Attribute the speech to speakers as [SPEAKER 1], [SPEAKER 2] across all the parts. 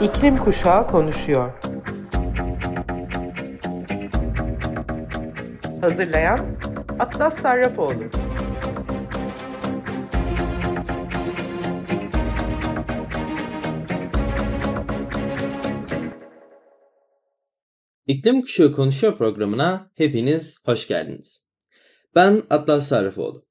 [SPEAKER 1] İklim Kuşağı konuşuyor. Hazırlayan Atlas Sarrafoğlu.
[SPEAKER 2] İklim Kuşağı Konuşuyor programına hepiniz hoş geldiniz. Ben Atlas Sarrafoğlu.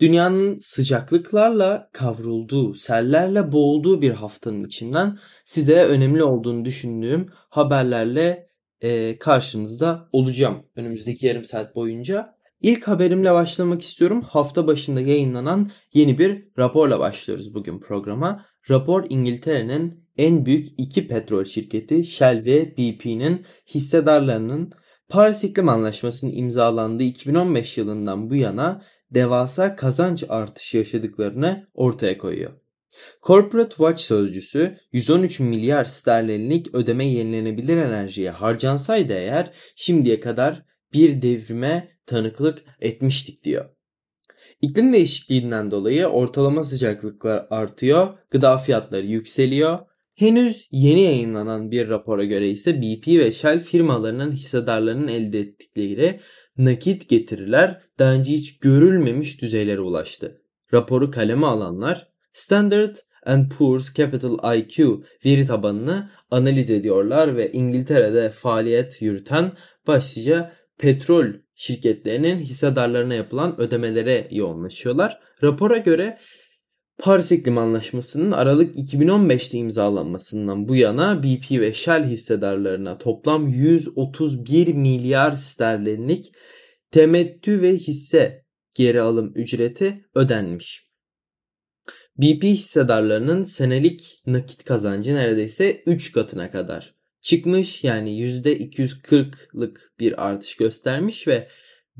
[SPEAKER 2] Dünyanın sıcaklıklarla kavrulduğu, sellerle boğulduğu bir haftanın içinden size önemli olduğunu düşündüğüm haberlerle e, karşınızda olacağım önümüzdeki yarım saat boyunca. İlk haberimle başlamak istiyorum. Hafta başında yayınlanan yeni bir raporla başlıyoruz bugün programa. Rapor İngiltere'nin en büyük iki petrol şirketi Shell ve BP'nin hissedarlarının Paris İklim Anlaşması'nın imzalandığı 2015 yılından bu yana devasa kazanç artışı yaşadıklarını ortaya koyuyor. Corporate Watch sözcüsü 113 milyar sterlinlik ödeme yenilenebilir enerjiye harcansaydı eğer şimdiye kadar bir devrime tanıklık etmiştik diyor. İklim değişikliğinden dolayı ortalama sıcaklıklar artıyor, gıda fiyatları yükseliyor. Henüz yeni yayınlanan bir rapora göre ise BP ve Shell firmalarının hissedarlarının elde ettikleri nakit getiriler daha önce hiç görülmemiş düzeylere ulaştı. Raporu kaleme alanlar Standard and Poor's Capital IQ veri tabanını analiz ediyorlar ve İngiltere'de faaliyet yürüten başlıca petrol şirketlerinin hissedarlarına yapılan ödemelere yoğunlaşıyorlar. Rapora göre Paris İklim Anlaşması'nın Aralık 2015'te imzalanmasından bu yana BP ve Shell hissedarlarına toplam 131 milyar sterlinlik temettü ve hisse geri alım ücreti ödenmiş. BP hissedarlarının senelik nakit kazancı neredeyse 3 katına kadar çıkmış yani %240'lık bir artış göstermiş ve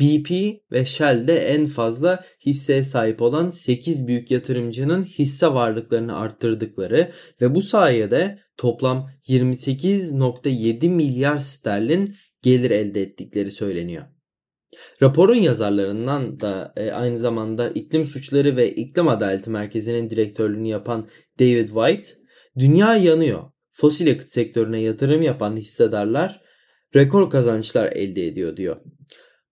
[SPEAKER 2] BP ve Shell'de en fazla hisseye sahip olan 8 büyük yatırımcının hisse varlıklarını arttırdıkları ve bu sayede toplam 28.7 milyar sterlin gelir elde ettikleri söyleniyor. Raporun yazarlarından da e, aynı zamanda iklim suçları ve iklim adaleti merkezinin direktörlüğünü yapan David White, dünya yanıyor. Fosil yakıt sektörüne yatırım yapan hissedarlar rekor kazançlar elde ediyor diyor.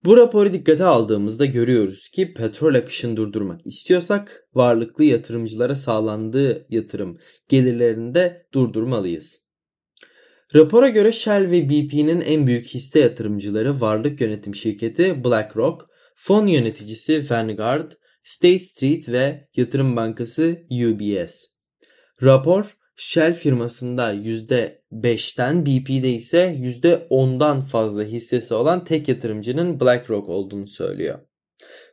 [SPEAKER 2] Bu raporu dikkate aldığımızda görüyoruz ki petrol akışını durdurmak istiyorsak varlıklı yatırımcılara sağlandığı yatırım gelirlerini de durdurmalıyız. Rapora göre Shell ve BP'nin en büyük hisse yatırımcıları varlık yönetim şirketi BlackRock, fon yöneticisi Vanguard, State Street ve yatırım bankası UBS. Rapor Shell firmasında %5'ten BP'de ise %10'dan fazla hissesi olan tek yatırımcının BlackRock olduğunu söylüyor.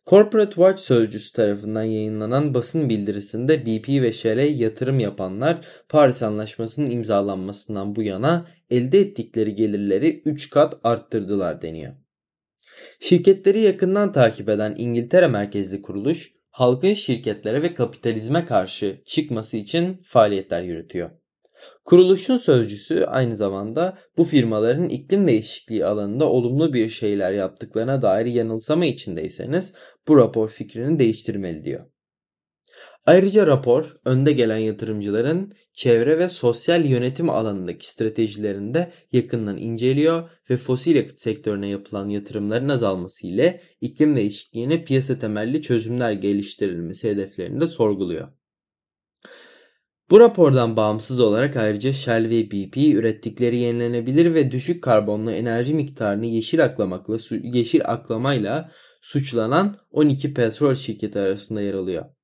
[SPEAKER 2] Corporate Watch sözcüsü tarafından yayınlanan basın bildirisinde BP ve Shell'e yatırım yapanlar Paris Anlaşması'nın imzalanmasından bu yana elde ettikleri gelirleri 3 kat arttırdılar deniyor. Şirketleri yakından takip eden İngiltere merkezli kuruluş halkın şirketlere ve kapitalizme karşı çıkması için faaliyetler yürütüyor. Kuruluşun sözcüsü aynı zamanda bu firmaların iklim değişikliği alanında olumlu bir şeyler yaptıklarına dair yanılsama içindeyseniz bu rapor fikrini değiştirmeli diyor. Ayrıca rapor önde gelen yatırımcıların çevre ve sosyal yönetim alanındaki stratejilerini de yakından inceliyor ve fosil yakıt sektörüne yapılan yatırımların azalması ile iklim değişikliğine piyasa temelli çözümler geliştirilmesi hedeflerini de sorguluyor. Bu rapordan bağımsız olarak ayrıca Shell ve BP ürettikleri yenilenebilir ve düşük karbonlu enerji miktarını yeşil aklamakla yeşil aklamayla suçlanan 12 petrol şirketi arasında yer alıyor.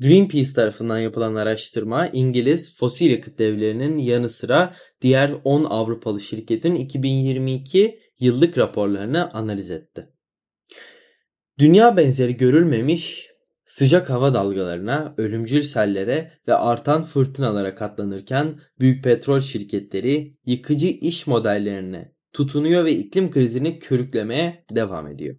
[SPEAKER 2] Greenpeace tarafından yapılan araştırma İngiliz fosil yakıt devlerinin yanı sıra diğer 10 Avrupalı şirketin 2022 yıllık raporlarını analiz etti. Dünya benzeri görülmemiş sıcak hava dalgalarına, ölümcül sellere ve artan fırtınalara katlanırken büyük petrol şirketleri yıkıcı iş modellerine tutunuyor ve iklim krizini körüklemeye devam ediyor.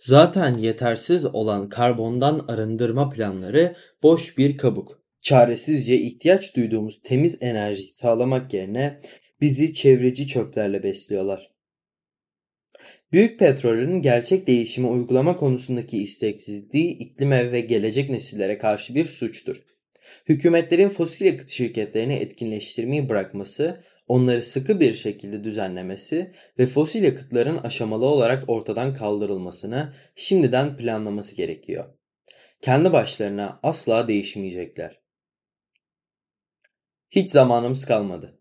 [SPEAKER 2] Zaten yetersiz olan karbondan arındırma planları boş bir kabuk. Çaresizce ihtiyaç duyduğumuz temiz enerjiyi sağlamak yerine bizi çevreci çöplerle besliyorlar. Büyük petrolün gerçek değişimi uygulama konusundaki isteksizliği iklime ve gelecek nesillere karşı bir suçtur. Hükümetlerin fosil yakıt şirketlerini etkinleştirmeyi bırakması, onları sıkı bir şekilde düzenlemesi ve fosil yakıtların aşamalı olarak ortadan kaldırılmasını şimdiden planlaması gerekiyor. Kendi başlarına asla değişmeyecekler. Hiç zamanımız kalmadı.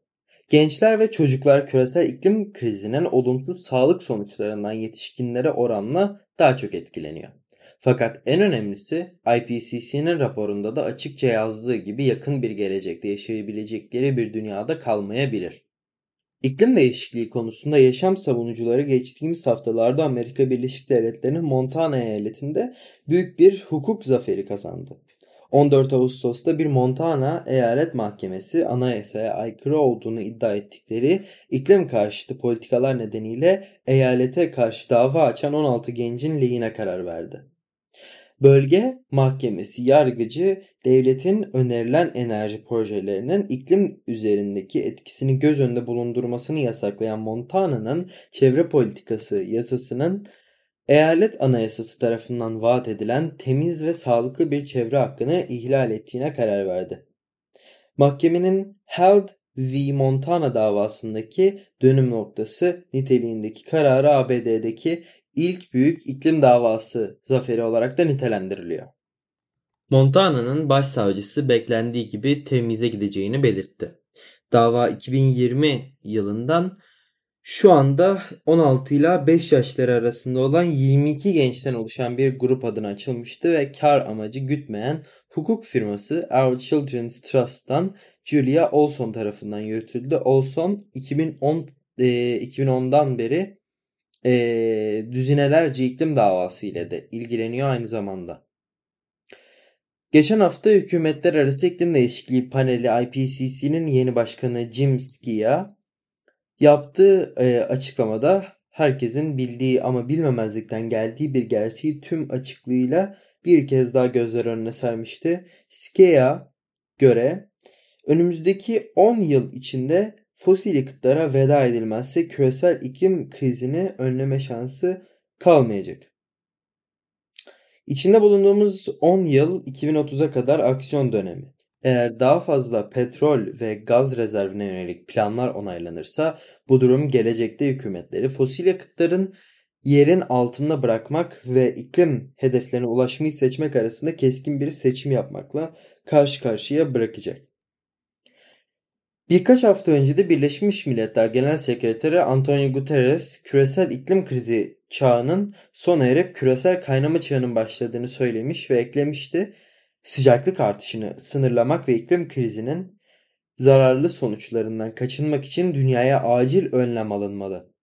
[SPEAKER 2] Gençler ve çocuklar küresel iklim krizinin olumsuz sağlık sonuçlarından yetişkinlere oranla daha çok etkileniyor. Fakat en önemlisi IPCC'nin raporunda da açıkça yazdığı gibi yakın bir gelecekte yaşayabilecekleri bir dünyada kalmayabilir. İklim değişikliği konusunda yaşam savunucuları geçtiğimiz haftalarda Amerika Birleşik Devletleri'nin Montana eyaletinde büyük bir hukuk zaferi kazandı. 14 Ağustos'ta bir Montana Eyalet Mahkemesi anayasaya aykırı olduğunu iddia ettikleri iklim karşıtı politikalar nedeniyle eyalete karşı dava açan 16 gencin lehine karar verdi. Bölge Mahkemesi yargıcı devletin önerilen enerji projelerinin iklim üzerindeki etkisini göz önünde bulundurmasını yasaklayan Montana'nın çevre politikası yasasının eyalet anayasası tarafından vaat edilen temiz ve sağlıklı bir çevre hakkını ihlal ettiğine karar verdi. Mahkemenin Held v. Montana davasındaki dönüm noktası niteliğindeki kararı ABD'deki ilk büyük iklim davası zaferi olarak da nitelendiriliyor. Montana'nın başsavcısı beklendiği gibi temize gideceğini belirtti. Dava 2020 yılından şu anda 16 ile 5 yaşları arasında olan 22 gençten oluşan bir grup adına açılmıştı ve kar amacı gütmeyen hukuk firması Our Children's Trust'tan Julia Olson tarafından yürütüldü. Olson 2010 e, 2010'dan beri e, düzinelerce iklim davası ile de ilgileniyor aynı zamanda. Geçen hafta Hükümetler Arası İklim Değişikliği Paneli IPCC'nin yeni başkanı Jim Skia yaptığı e, açıklamada herkesin bildiği ama bilmemezlikten geldiği bir gerçeği tüm açıklığıyla bir kez daha gözler önüne sermişti. Skia göre önümüzdeki 10 yıl içinde fosil yakıtlara veda edilmezse küresel iklim krizini önleme şansı kalmayacak. İçinde bulunduğumuz 10 yıl 2030'a kadar aksiyon dönemi. Eğer daha fazla petrol ve gaz rezervine yönelik planlar onaylanırsa bu durum gelecekte hükümetleri fosil yakıtların yerin altında bırakmak ve iklim hedeflerine ulaşmayı seçmek arasında keskin bir seçim yapmakla karşı karşıya bırakacak. Birkaç hafta önce de Birleşmiş Milletler Genel Sekreteri Antonio Guterres küresel iklim krizi çağının sona erip küresel kaynama çağının başladığını söylemiş ve eklemişti. Sıcaklık artışını sınırlamak ve iklim krizinin zararlı sonuçlarından kaçınmak için dünyaya acil önlem alınmalı.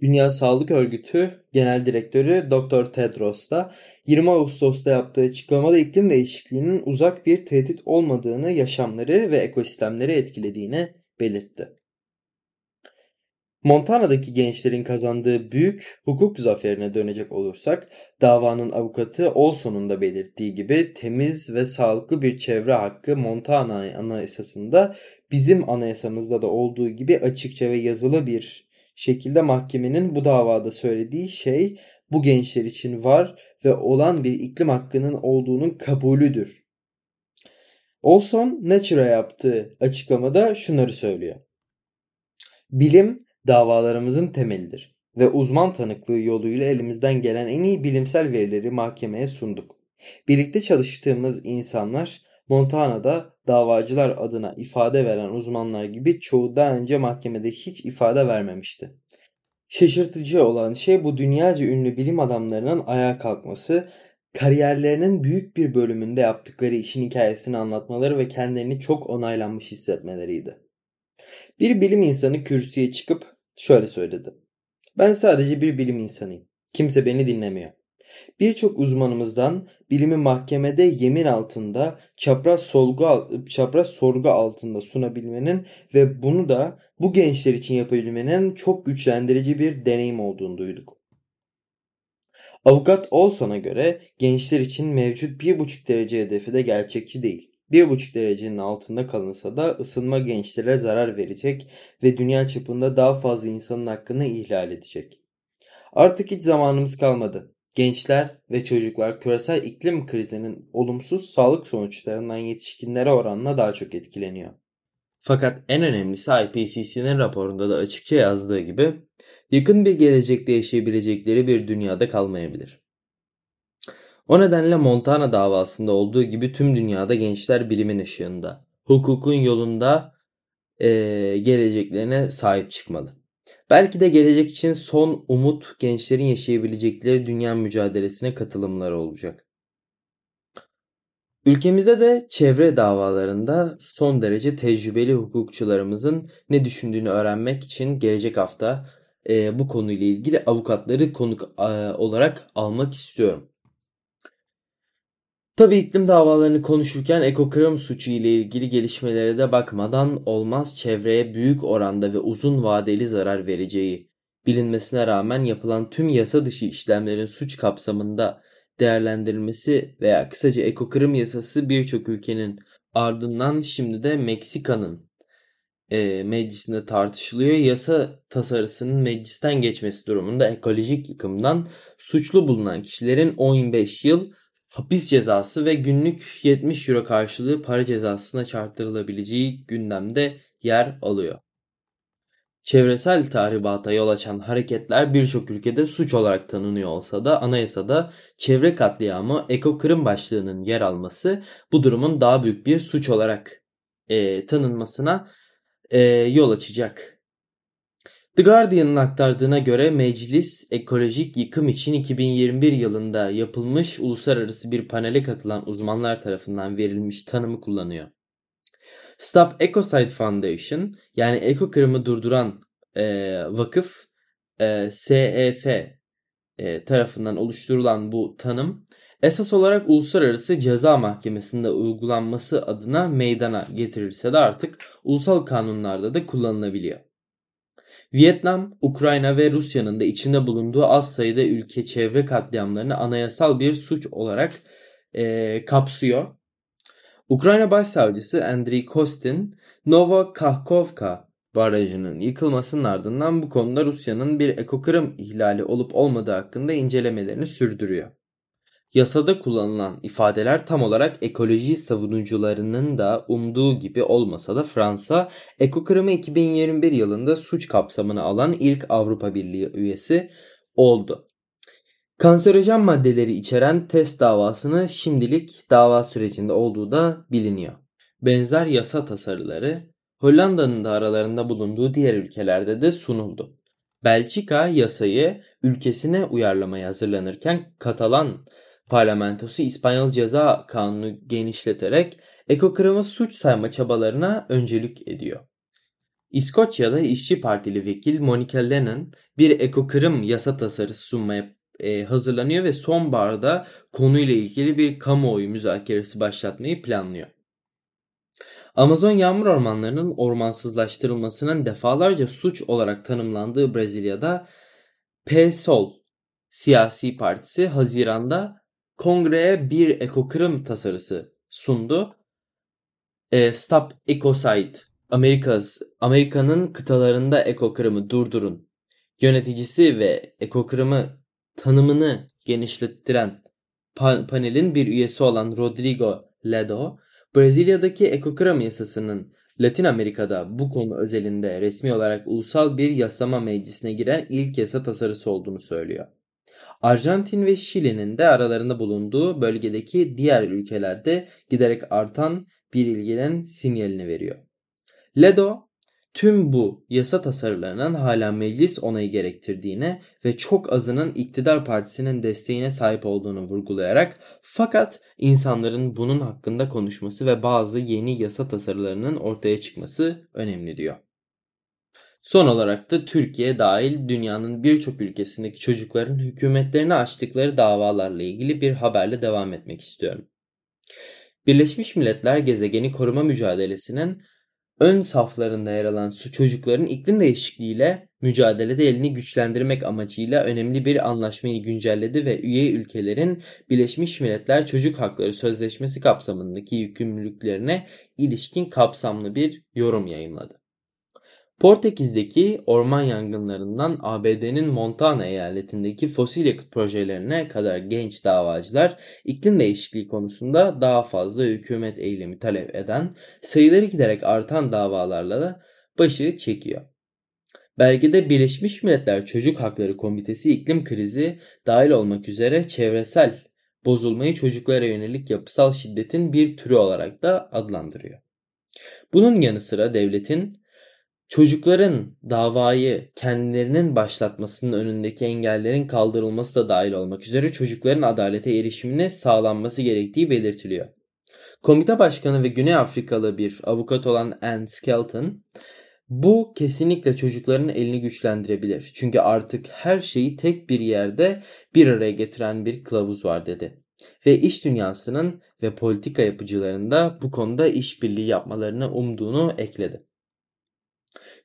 [SPEAKER 2] Dünya Sağlık Örgütü Genel Direktörü Dr. Tedros da 20 Ağustos'ta yaptığı açıklamada iklim değişikliğinin uzak bir tehdit olmadığını, yaşamları ve ekosistemleri etkilediğini belirtti. Montana'daki gençlerin kazandığı büyük hukuk zaferine dönecek olursak, davanın avukatı Olson'un da belirttiği gibi temiz ve sağlıklı bir çevre hakkı Montana anayasasında bizim anayasamızda da olduğu gibi açıkça ve yazılı bir şekilde mahkemenin bu davada söylediği şey bu gençler için var ve olan bir iklim hakkının olduğunun kabulüdür. Olson Nature'a yaptığı açıklamada şunları söylüyor. Bilim davalarımızın temelidir ve uzman tanıklığı yoluyla elimizden gelen en iyi bilimsel verileri mahkemeye sunduk. Birlikte çalıştığımız insanlar Montana'da davacılar adına ifade veren uzmanlar gibi çoğu daha önce mahkemede hiç ifade vermemişti. Şaşırtıcı olan şey bu dünyaca ünlü bilim adamlarının ayağa kalkması, kariyerlerinin büyük bir bölümünde yaptıkları işin hikayesini anlatmaları ve kendilerini çok onaylanmış hissetmeleriydi. Bir bilim insanı kürsüye çıkıp şöyle söyledi. Ben sadece bir bilim insanıyım. Kimse beni dinlemiyor. Birçok uzmanımızdan bilimi mahkemede yemin altında çapraz sorgu, çapraz sorgu altında sunabilmenin ve bunu da bu gençler için yapabilmenin çok güçlendirici bir deneyim olduğunu duyduk. Avukat Olson'a göre gençler için mevcut 1,5 derece hedefi de gerçekçi değil. 1,5 derecenin altında kalınsa da ısınma gençlere zarar verecek ve dünya çapında daha fazla insanın hakkını ihlal edecek. Artık hiç zamanımız kalmadı. Gençler ve çocuklar küresel iklim krizinin olumsuz sağlık sonuçlarından yetişkinlere oranla daha çok etkileniyor. Fakat en önemlisi IPCC'nin raporunda da açıkça yazdığı gibi yakın bir gelecekte yaşayabilecekleri bir dünyada kalmayabilir. O nedenle Montana davasında olduğu gibi tüm dünyada gençler bilimin ışığında, hukukun yolunda e, geleceklerine sahip çıkmalı. Belki de gelecek için son umut gençlerin yaşayabilecekleri dünya mücadelesine katılımları olacak. Ülkemizde de çevre davalarında son derece tecrübeli hukukçularımızın ne düşündüğünü öğrenmek için gelecek hafta e, bu konuyla ilgili avukatları konuk e, olarak almak istiyorum. Tabii iklim davalarını konuşurken ekokırım suçu ile ilgili gelişmelere de bakmadan olmaz çevreye büyük oranda ve uzun vadeli zarar vereceği bilinmesine rağmen yapılan tüm yasa dışı işlemlerin suç kapsamında değerlendirilmesi veya kısaca ekokırım yasası birçok ülkenin ardından şimdi de Meksika'nın e, meclisinde tartışılıyor. Yasa tasarısının meclisten geçmesi durumunda ekolojik yıkımdan suçlu bulunan kişilerin 15 yıl hapis cezası ve günlük 70 euro karşılığı para cezasına çarptırılabileceği gündemde yer alıyor. Çevresel tahribata yol açan hareketler birçok ülkede suç olarak tanınıyor olsa da anayasada çevre katliamı ekokırım başlığının yer alması bu durumun daha büyük bir suç olarak e, tanınmasına e, yol açacak. The Guardian'ın aktardığına göre meclis ekolojik yıkım için 2021 yılında yapılmış uluslararası bir panele katılan uzmanlar tarafından verilmiş tanımı kullanıyor. Stop Ecocide Foundation yani eko kırımı durduran e, vakıf e, SEF e, tarafından oluşturulan bu tanım esas olarak uluslararası ceza mahkemesinde uygulanması adına meydana getirilse de artık ulusal kanunlarda da kullanılabiliyor. Vietnam, Ukrayna ve Rusya'nın da içinde bulunduğu az sayıda ülke çevre katliamlarını anayasal bir suç olarak e, kapsıyor. Ukrayna Başsavcısı Andriy Kostin, Novokakhovka barajının yıkılmasının ardından bu konuda Rusya'nın bir ekokırım ihlali olup olmadığı hakkında incelemelerini sürdürüyor. Yasada kullanılan ifadeler tam olarak ekoloji savunucularının da umduğu gibi olmasa da Fransa ekokırımı 2021 yılında suç kapsamını alan ilk Avrupa Birliği üyesi oldu. Kanserojen maddeleri içeren test davasını şimdilik dava sürecinde olduğu da biliniyor. Benzer yasa tasarıları Hollanda'nın da aralarında bulunduğu diğer ülkelerde de sunuldu. Belçika yasayı ülkesine uyarlamaya hazırlanırken Katalan Parlamentosu İspanyol Ceza Kanunu genişleterek ekokırımı suç sayma çabalarına öncelik ediyor. İskoçya'da İşçi Partili vekil Monica Lennon bir ekokırım yasa tasarısı sunmaya e, hazırlanıyor ve sonbaharda konuyla ilgili bir kamuoyu müzakeresi başlatmayı planlıyor. Amazon yağmur ormanlarının ormansızlaştırılmasının defalarca suç olarak tanımlandığı Brezilya'da PSOL siyasi partisi Haziran'da kongreye bir ekokırım tasarısı sundu. E, Stop Ecocide Amerika'nın Amerika'nın kıtalarında ekokırımı durdurun yöneticisi ve ekokırımı tanımını genişlettiren panelin bir üyesi olan Rodrigo Ledo, Brezilya'daki ekokırım yasasının Latin Amerika'da bu konu özelinde resmi olarak ulusal bir yasama meclisine giren ilk yasa tasarısı olduğunu söylüyor. Arjantin ve Şili'nin de aralarında bulunduğu bölgedeki diğer ülkelerde giderek artan bir ilginin sinyalini veriyor. Ledo tüm bu yasa tasarılarının hala meclis onayı gerektirdiğine ve çok azının iktidar partisinin desteğine sahip olduğunu vurgulayarak fakat insanların bunun hakkında konuşması ve bazı yeni yasa tasarılarının ortaya çıkması önemli diyor. Son olarak da Türkiye dahil dünyanın birçok ülkesindeki çocukların hükümetlerine açtıkları davalarla ilgili bir haberle devam etmek istiyorum. Birleşmiş Milletler gezegeni koruma mücadelesinin ön saflarında yer alan su çocukların iklim değişikliğiyle mücadelede elini güçlendirmek amacıyla önemli bir anlaşmayı güncelledi ve üye ülkelerin Birleşmiş Milletler Çocuk Hakları Sözleşmesi kapsamındaki yükümlülüklerine ilişkin kapsamlı bir yorum yayınladı. Portekiz'deki orman yangınlarından ABD'nin Montana eyaletindeki fosil yakıt projelerine kadar genç davacılar iklim değişikliği konusunda daha fazla hükümet eylemi talep eden sayıları giderek artan davalarla da başı çekiyor. Belgede Birleşmiş Milletler Çocuk Hakları Komitesi iklim krizi dahil olmak üzere çevresel bozulmayı çocuklara yönelik yapısal şiddetin bir türü olarak da adlandırıyor. Bunun yanı sıra devletin çocukların davayı kendilerinin başlatmasının önündeki engellerin kaldırılması da dahil olmak üzere çocukların adalete erişimine sağlanması gerektiği belirtiliyor. Komite başkanı ve Güney Afrikalı bir avukat olan Anne Skelton, bu kesinlikle çocukların elini güçlendirebilir. Çünkü artık her şeyi tek bir yerde bir araya getiren bir kılavuz var dedi. Ve iş dünyasının ve politika yapıcılarının da bu konuda işbirliği yapmalarını umduğunu ekledi.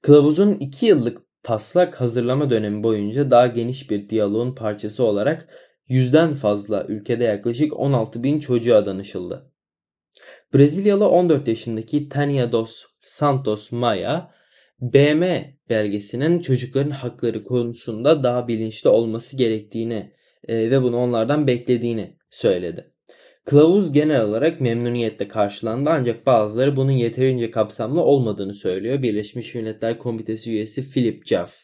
[SPEAKER 2] Kılavuzun 2 yıllık taslak hazırlama dönemi boyunca daha geniş bir diyaloğun parçası olarak yüzden fazla ülkede yaklaşık 16 bin çocuğa danışıldı. Brezilyalı 14 yaşındaki Tania dos Santos Maia BM belgesinin çocukların hakları konusunda daha bilinçli olması gerektiğini e, ve bunu onlardan beklediğini söyledi. Kılavuz genel olarak memnuniyetle karşılandı ancak bazıları bunun yeterince kapsamlı olmadığını söylüyor. Birleşmiş Milletler Komitesi üyesi Philip Jaff.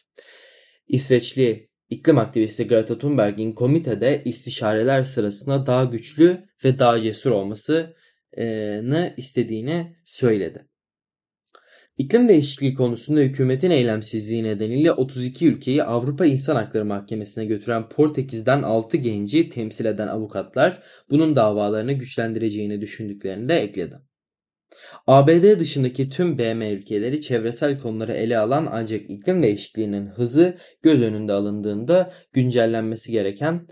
[SPEAKER 2] İsveçli iklim aktivisti Greta Thunberg'in komitede istişareler sırasında daha güçlü ve daha cesur olmasını istediğini söyledi. İklim değişikliği konusunda hükümetin eylemsizliği nedeniyle 32 ülkeyi Avrupa İnsan Hakları Mahkemesi'ne götüren Portekiz'den 6 genci temsil eden avukatlar bunun davalarını güçlendireceğini düşündüklerini de ekledi. ABD dışındaki tüm BM ülkeleri çevresel konuları ele alan ancak iklim değişikliğinin hızı göz önünde alındığında güncellenmesi gereken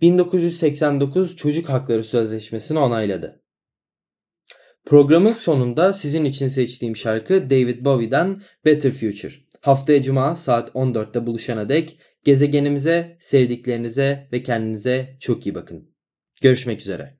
[SPEAKER 2] 1989 Çocuk Hakları Sözleşmesi'ni onayladı. Programın sonunda sizin için seçtiğim şarkı David Bowie'den Better Future. Haftaya cuma saat 14'te buluşana dek gezegenimize, sevdiklerinize ve kendinize çok iyi bakın. Görüşmek üzere.